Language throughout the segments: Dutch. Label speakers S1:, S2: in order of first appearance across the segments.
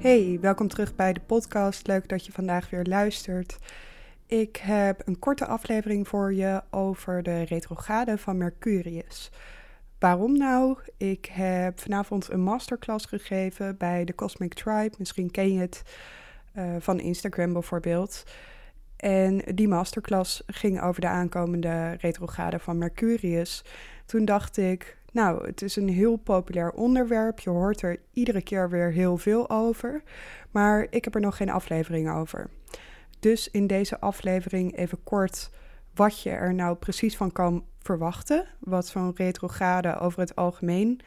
S1: Hey, welkom terug bij de podcast. Leuk dat je vandaag weer luistert. Ik heb een korte aflevering voor je over de retrograde van Mercurius. Waarom nou? Ik heb vanavond een masterclass gegeven bij de Cosmic Tribe. Misschien ken je het uh, van Instagram bijvoorbeeld. En die masterclass ging over de aankomende retrograde van Mercurius. Toen dacht ik, nou, het is een heel populair onderwerp. Je hoort er iedere keer weer heel veel over. Maar ik heb er nog geen aflevering over. Dus in deze aflevering even kort wat je er nou precies van kan verwachten. Wat zo'n retrograde over het algemeen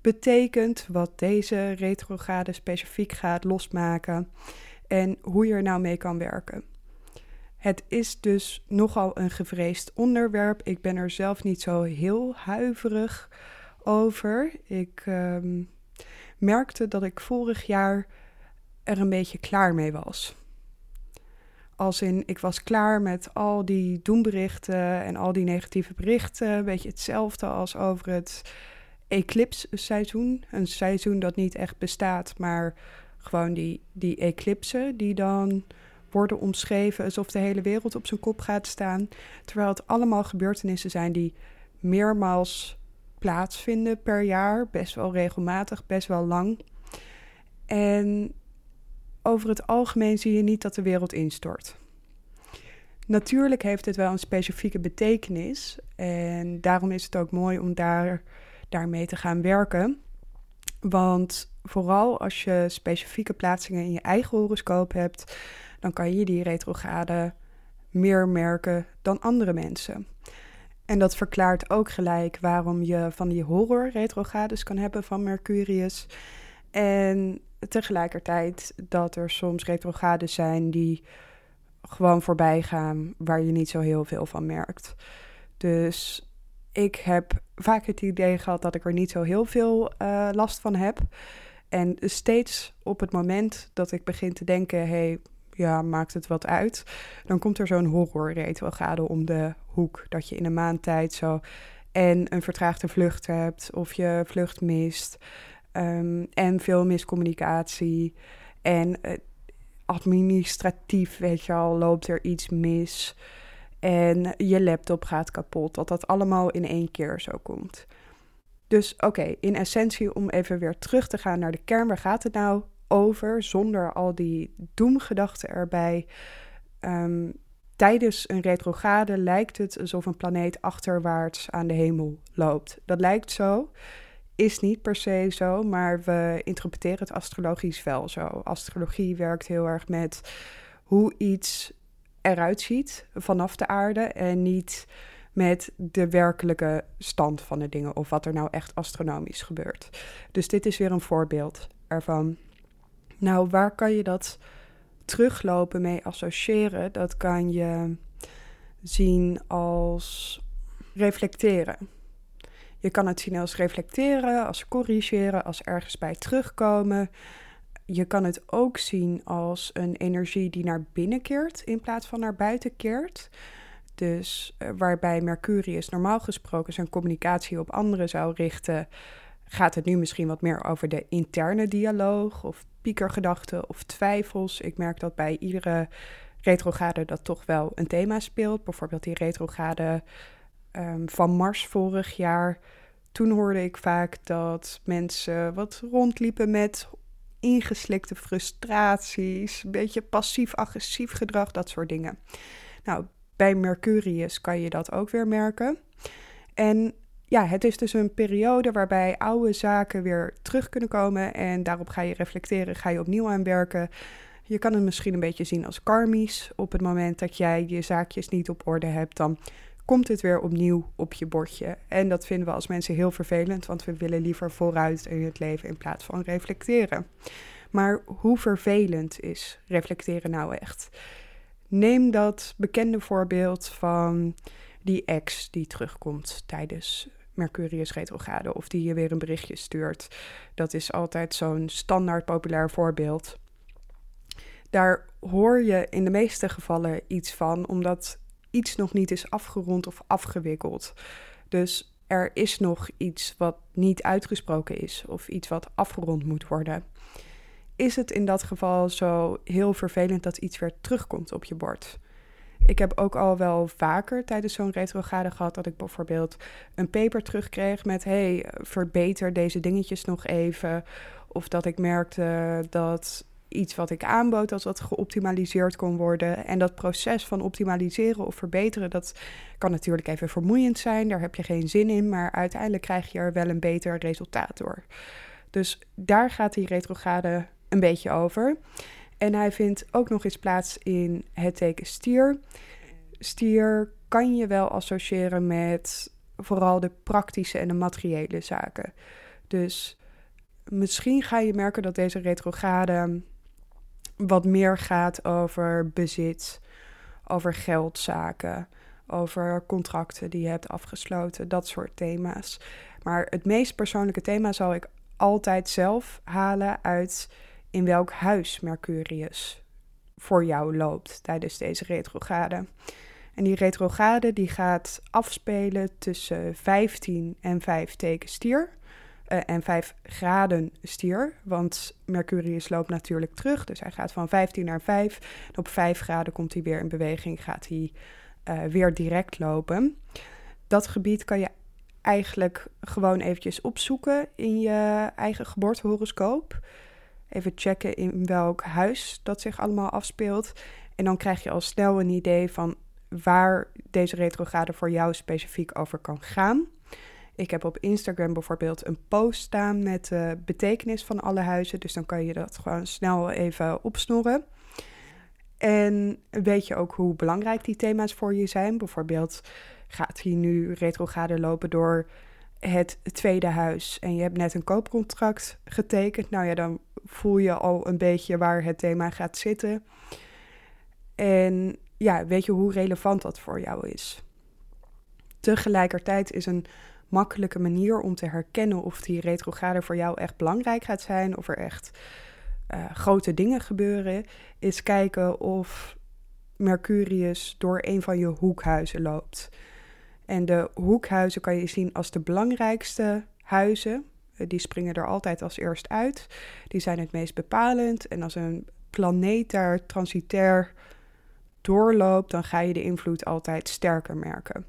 S1: betekent. Wat deze retrograde specifiek gaat losmaken. En hoe je er nou mee kan werken. Het is dus nogal een gevreesd onderwerp. Ik ben er zelf niet zo heel huiverig over. Ik ehm, merkte dat ik vorig jaar er een beetje klaar mee was. Als in, ik was klaar met al die doemberichten en al die negatieve berichten. Een beetje hetzelfde als over het eclipse-seizoen. Een seizoen dat niet echt bestaat, maar gewoon die, die eclipsen die dan worden omschreven alsof de hele wereld op zijn kop gaat staan. Terwijl het allemaal gebeurtenissen zijn die meermaals plaatsvinden per jaar. Best wel regelmatig, best wel lang. En over het algemeen zie je niet dat de wereld instort. Natuurlijk heeft het wel een specifieke betekenis. En daarom is het ook mooi om daar, daarmee te gaan werken. Want vooral als je specifieke plaatsingen in je eigen horoscoop hebt, dan kan je die retrograde meer merken dan andere mensen. En dat verklaart ook gelijk waarom je van die horror retrogrades kan hebben van Mercurius. En tegelijkertijd dat er soms retrogrades zijn die gewoon voorbij gaan, waar je niet zo heel veel van merkt. Dus ik heb vaak het idee gehad dat ik er niet zo heel veel uh, last van heb. En steeds op het moment dat ik begin te denken: hey, ja, maakt het wat uit. Dan komt er zo'n horror-retrograde om de hoek. Dat je in een maand tijd zo en een vertraagde vlucht hebt of je vlucht mist. Um, en veel miscommunicatie. En uh, administratief, weet je al, loopt er iets mis. En je laptop gaat kapot. Dat dat allemaal in één keer zo komt. Dus oké, in essentie, om even weer terug te gaan naar de kern, waar gaat het nou over zonder al die doemgedachten erbij. Um, tijdens een retrograde lijkt het alsof een planeet achterwaarts aan de hemel loopt. Dat lijkt zo, is niet per se zo, maar we interpreteren het astrologisch wel zo. Astrologie werkt heel erg met hoe iets eruit ziet vanaf de aarde en niet met de werkelijke stand van de dingen of wat er nou echt astronomisch gebeurt. Dus dit is weer een voorbeeld ervan. Nou, waar kan je dat teruglopen mee associëren? Dat kan je zien als reflecteren. Je kan het zien als reflecteren, als corrigeren, als ergens bij terugkomen. Je kan het ook zien als een energie die naar binnen keert in plaats van naar buiten keert. Dus uh, waarbij Mercurius normaal gesproken zijn communicatie op anderen zou richten, gaat het nu misschien wat meer over de interne dialoog of piekergedachten of twijfels. Ik merk dat bij iedere retrograde dat toch wel een thema speelt. Bijvoorbeeld die retrograde um, van Mars vorig jaar. Toen hoorde ik vaak dat mensen wat rondliepen met ingeslikte frustraties, een beetje passief-agressief gedrag, dat soort dingen. Nou, bij Mercurius kan je dat ook weer merken. En ja, het is dus een periode waarbij oude zaken weer terug kunnen komen en daarop ga je reflecteren, ga je opnieuw aan werken. Je kan het misschien een beetje zien als karmisch. Op het moment dat jij je zaakjes niet op orde hebt, dan komt het weer opnieuw op je bordje. En dat vinden we als mensen heel vervelend, want we willen liever vooruit in het leven in plaats van reflecteren. Maar hoe vervelend is reflecteren nou echt? Neem dat bekende voorbeeld van die ex die terugkomt tijdens Mercurius retrograde of die je weer een berichtje stuurt. Dat is altijd zo'n standaard populair voorbeeld. Daar hoor je in de meeste gevallen iets van, omdat iets nog niet is afgerond of afgewikkeld. Dus er is nog iets wat niet uitgesproken is of iets wat afgerond moet worden. is het in dat geval zo heel vervelend dat iets weer terugkomt op je bord. Ik heb ook al wel vaker tijdens zo'n retrograde gehad dat ik bijvoorbeeld een paper terugkreeg met: hey, verbeter deze dingetjes nog even. Of dat ik merkte dat iets wat ik aanbood, dat dat geoptimaliseerd kon worden. En dat proces van optimaliseren of verbeteren, dat kan natuurlijk even vermoeiend zijn. Daar heb je geen zin in, maar uiteindelijk krijg je er wel een beter resultaat door. Dus daar gaat die retrograde een beetje over. En hij vindt ook nog eens plaats in het teken stier. Stier kan je wel associëren met vooral de praktische en de materiële zaken. Dus misschien ga je merken dat deze retrograde wat meer gaat over bezit, over geldzaken, over contracten die je hebt afgesloten, dat soort thema's. Maar het meest persoonlijke thema zal ik altijd zelf halen uit in welk huis Mercurius voor jou loopt tijdens deze retrograde. En die retrograde die gaat afspelen tussen 15 en 5 teken stier. Uh, en 5 graden stier, want Mercurius loopt natuurlijk terug. Dus hij gaat van 15 naar 5. En op 5 graden komt hij weer in beweging, gaat hij uh, weer direct lopen. Dat gebied kan je eigenlijk gewoon eventjes opzoeken in je eigen geboortehoroscoop. Even checken in welk huis dat zich allemaal afspeelt. En dan krijg je al snel een idee van waar deze retrograde voor jou specifiek over kan gaan. Ik heb op Instagram bijvoorbeeld een post staan met de betekenis van alle huizen. Dus dan kan je dat gewoon snel even opsnorren. En weet je ook hoe belangrijk die thema's voor je zijn. Bijvoorbeeld gaat hij nu retrograde lopen door het tweede huis en je hebt net een koopcontract getekend. Nou ja, dan voel je al een beetje waar het thema gaat zitten. En ja, weet je hoe relevant dat voor jou is. Tegelijkertijd is een makkelijke manier om te herkennen of die retrograde voor jou echt belangrijk gaat zijn, of er echt uh, grote dingen gebeuren, is kijken of Mercurius door een van je hoekhuizen loopt. En de hoekhuizen kan je zien als de belangrijkste huizen. Eh, die springen er altijd als eerst uit. Die zijn het meest bepalend. En als een planeet daar transitair doorloopt, dan ga je de invloed altijd sterker merken.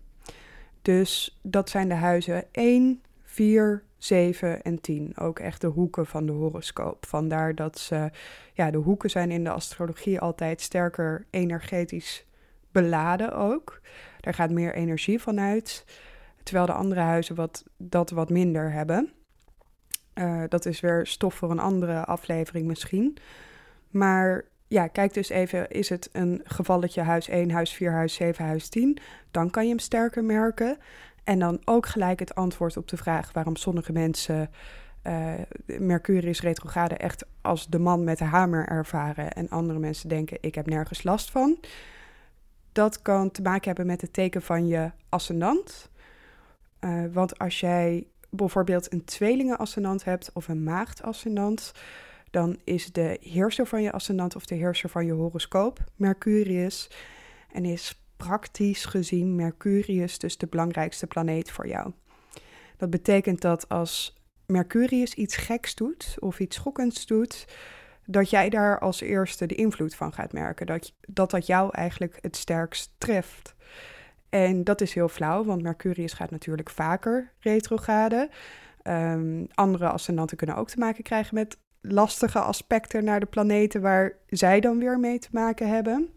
S1: Dus dat zijn de huizen 1, 4, 7 en 10. Ook echt de hoeken van de horoscoop. Vandaar dat ze, ja, de hoeken zijn in de astrologie altijd sterker energetisch beladen ook. Daar gaat meer energie van uit. Terwijl de andere huizen wat, dat wat minder hebben. Uh, dat is weer stof voor een andere aflevering misschien. Maar ja, kijk dus even, is het een gevalletje huis 1, huis 4, huis 7, huis 10? Dan kan je hem sterker merken. En dan ook gelijk het antwoord op de vraag waarom sommige mensen uh, Mercurius retrograde echt als de man met de hamer ervaren. En andere mensen denken, ik heb nergens last van. Dat kan te maken hebben met het teken van je ascendant. Uh, want als jij bijvoorbeeld een tweelingenascendant hebt of een maagdascendant, dan is de heerser van je ascendant of de heerser van je horoscoop Mercurius. En is praktisch gezien Mercurius dus de belangrijkste planeet voor jou. Dat betekent dat als Mercurius iets geks doet of iets schokkends doet, dat jij daar als eerste de invloed van gaat merken. Dat dat, dat jou eigenlijk het sterkst treft. En dat is heel flauw, want Mercurius gaat natuurlijk vaker retrograde. Um, andere ascendanten kunnen ook te maken krijgen met lastige aspecten naar de planeten waar zij dan weer mee te maken hebben.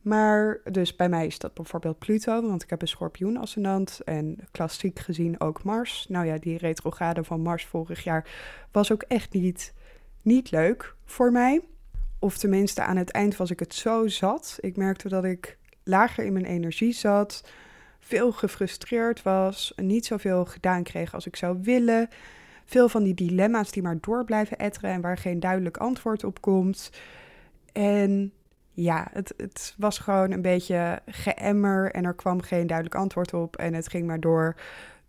S1: Maar dus bij mij is dat bijvoorbeeld Pluto, want ik heb een schorpioen ascendant en klassiek gezien ook Mars. Nou ja, die retrograde van Mars vorig jaar was ook echt niet niet leuk voor mij. Of tenminste, aan het eind was ik het zo zat. Ik merkte dat ik lager in mijn energie zat, veel gefrustreerd was, niet zoveel gedaan kreeg als ik zou willen. Veel van die dilemma's die maar door blijven etteren en waar geen duidelijk antwoord op komt. En ja, het, het was gewoon een beetje geëmmer en er kwam geen duidelijk antwoord op. En het ging maar door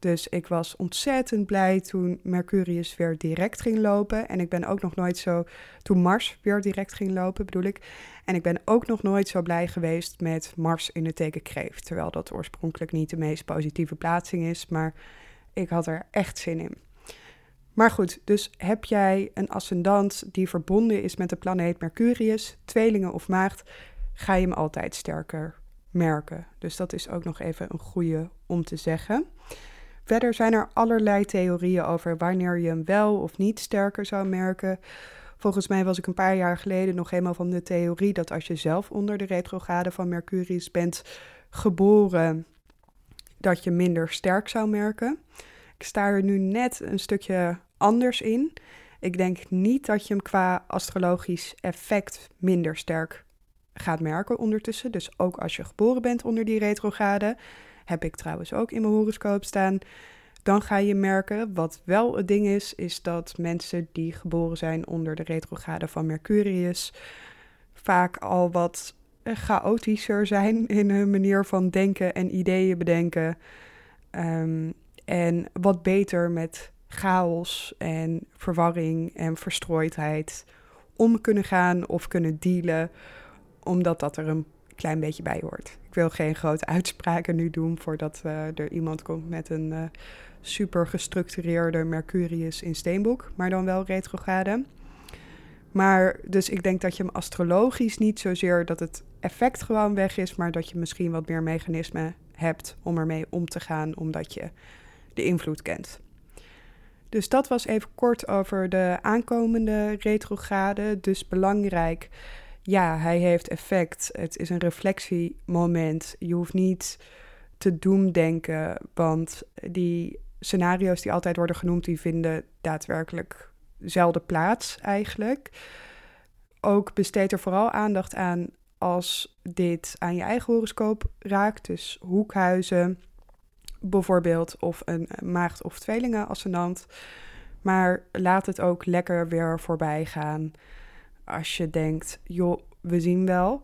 S1: dus ik was ontzettend blij toen Mercurius weer direct ging lopen. En ik ben ook nog nooit zo. Toen Mars weer direct ging lopen, bedoel ik. En ik ben ook nog nooit zo blij geweest met Mars in het teken kreeft. Terwijl dat oorspronkelijk niet de meest positieve plaatsing is. Maar ik had er echt zin in. Maar goed, dus heb jij een ascendant die verbonden is met de planeet Mercurius, tweelingen of maagd, ga je hem altijd sterker merken. Dus dat is ook nog even een goede om te zeggen. Verder zijn er allerlei theorieën over wanneer je hem wel of niet sterker zou merken. Volgens mij was ik een paar jaar geleden nog helemaal van de theorie dat als je zelf onder de retrograde van Mercurius bent geboren, dat je minder sterk zou merken. Ik sta er nu net een stukje anders in. Ik denk niet dat je hem qua astrologisch effect minder sterk gaat merken ondertussen. Dus ook als je geboren bent onder die retrograde, heb ik trouwens ook in mijn horoscoop staan. Dan ga je merken, wat wel het ding is, is dat mensen die geboren zijn onder de retrograde van Mercurius vaak al wat chaotischer zijn in hun manier van denken en ideeën bedenken. Ehm, en wat beter met chaos en verwarring en verstrooidheid om kunnen gaan of kunnen dealen, omdat dat er een klein beetje bij hoort. Ik wil geen grote uitspraken nu doen voordat uh, er iemand komt met een uh, super gestructureerde Mercurius in steenboek, maar dan wel retrograde. Maar dus ik denk dat je hem astrologisch niet zozeer dat het effect gewoon weg is, maar dat je misschien wat meer mechanismen hebt om ermee om te gaan, omdat je de invloed kent. Dus dat was even kort over de aankomende retrograde. Dus belangrijk, ja, hij heeft effect. Het is een reflectiemoment. Je hoeft niet te doemdenken, want die scenario's die altijd worden genoemd, die vinden daadwerkelijk zelden plaats eigenlijk. Ook besteed er vooral aandacht aan als dit aan je eigen horoscoop raakt. Dus hoekhuizen bijvoorbeeld, of een maagd- of tweelingen ascendant. Maar laat het ook lekker weer voorbij gaan. Als je denkt, joh, we zien wel.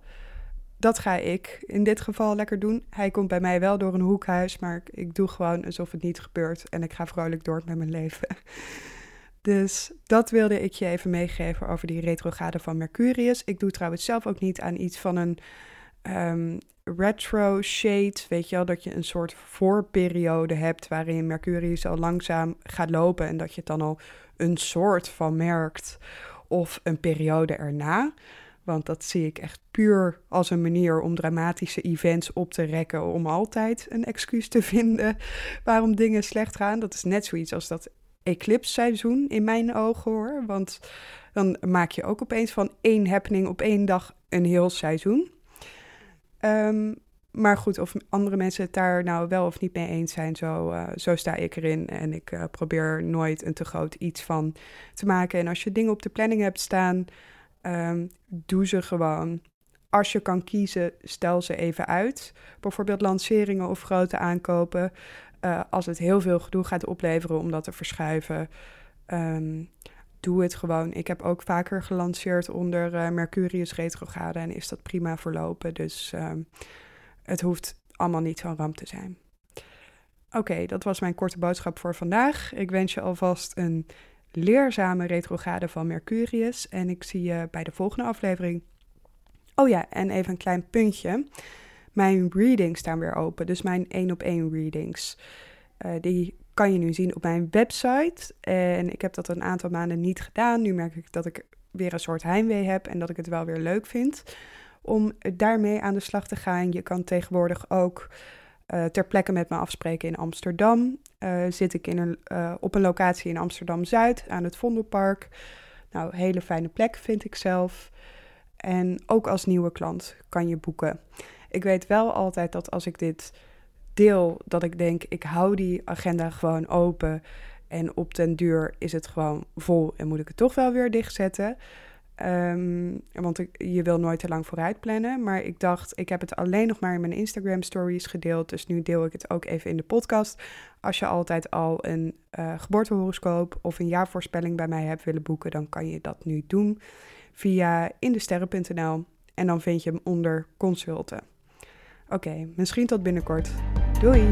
S1: Dat ga ik in dit geval lekker doen. Hij komt bij mij wel door een hoekhuis, maar ik, doe gewoon alsof het niet gebeurt. En ik ga vrolijk door met mijn leven. Dus dat wilde ik je even meegeven over die retrograde van Mercurius. Ik doe trouwens zelf ook niet aan iets van een um, retro shade. Weet je wel, dat je een soort voorperiode hebt waarin Mercurius al langzaam gaat lopen en dat je het dan al een soort van merkt. Of een periode erna. Want dat zie ik echt puur als een manier om dramatische events op te rekken. Om altijd een excuus te vinden waarom dingen slecht gaan. Dat is net zoiets als dat eclipse-seizoen in mijn ogen hoor. Want dan maak je ook opeens van één happening op één dag een heel seizoen. Um, maar goed, of andere mensen het daar nou wel of niet mee eens zijn, zo, uh, zo sta ik erin. En ik uh, probeer nooit een te groot iets van te maken. En als je dingen op de planning hebt staan, um, doe ze gewoon. Als je kan kiezen, stel ze even uit. Bijvoorbeeld lanceringen of grote aankopen. Uh, als het heel veel gedoe gaat opleveren om dat te verschuiven, um, doe het gewoon. Ik heb ook vaker gelanceerd onder Mercurius retrograde en is dat prima verlopen. Dus um, het hoeft allemaal niet zo'n ramp te zijn. Oké, dat was mijn korte boodschap voor vandaag. Ik wens je alvast een leerzame retrograde van Mercurius en ik zie je bij de volgende aflevering. Oh ja, en even een klein puntje. Mijn readings staan weer open, dus mijn één op één readings. Uh, die kan je nu zien op mijn website. En ik heb dat een aantal maanden niet gedaan. Nu merk ik dat ik weer een soort heimwee heb en dat ik het wel weer leuk vind om daarmee aan de slag te gaan. Je kan tegenwoordig ook uh, ter plekke met me afspreken in Amsterdam. Uh, zit ik in een, uh, op een locatie in Amsterdam Zuid aan het Vondelpark. Nou, hele fijne plek vind ik zelf. En ook als nieuwe klant kan je boeken. Ik weet wel altijd dat als ik dit deel, dat ik denk, ik hou die agenda gewoon open. En op den duur is het gewoon vol en moet ik het toch wel weer dichtzetten. Um, want ik, je wil nooit te lang vooruit plannen. Maar ik dacht, ik heb het alleen nog maar in mijn Instagram stories gedeeld. Dus nu deel ik het ook even in de podcast. Als je altijd al een uh, geboortehoroscoop of een jaarvoorspelling bij mij hebt willen boeken, dan kan je dat nu doen via indesterren.nl. En dan vind je hem onder consulten. Oké, misschien tot binnenkort. Doei!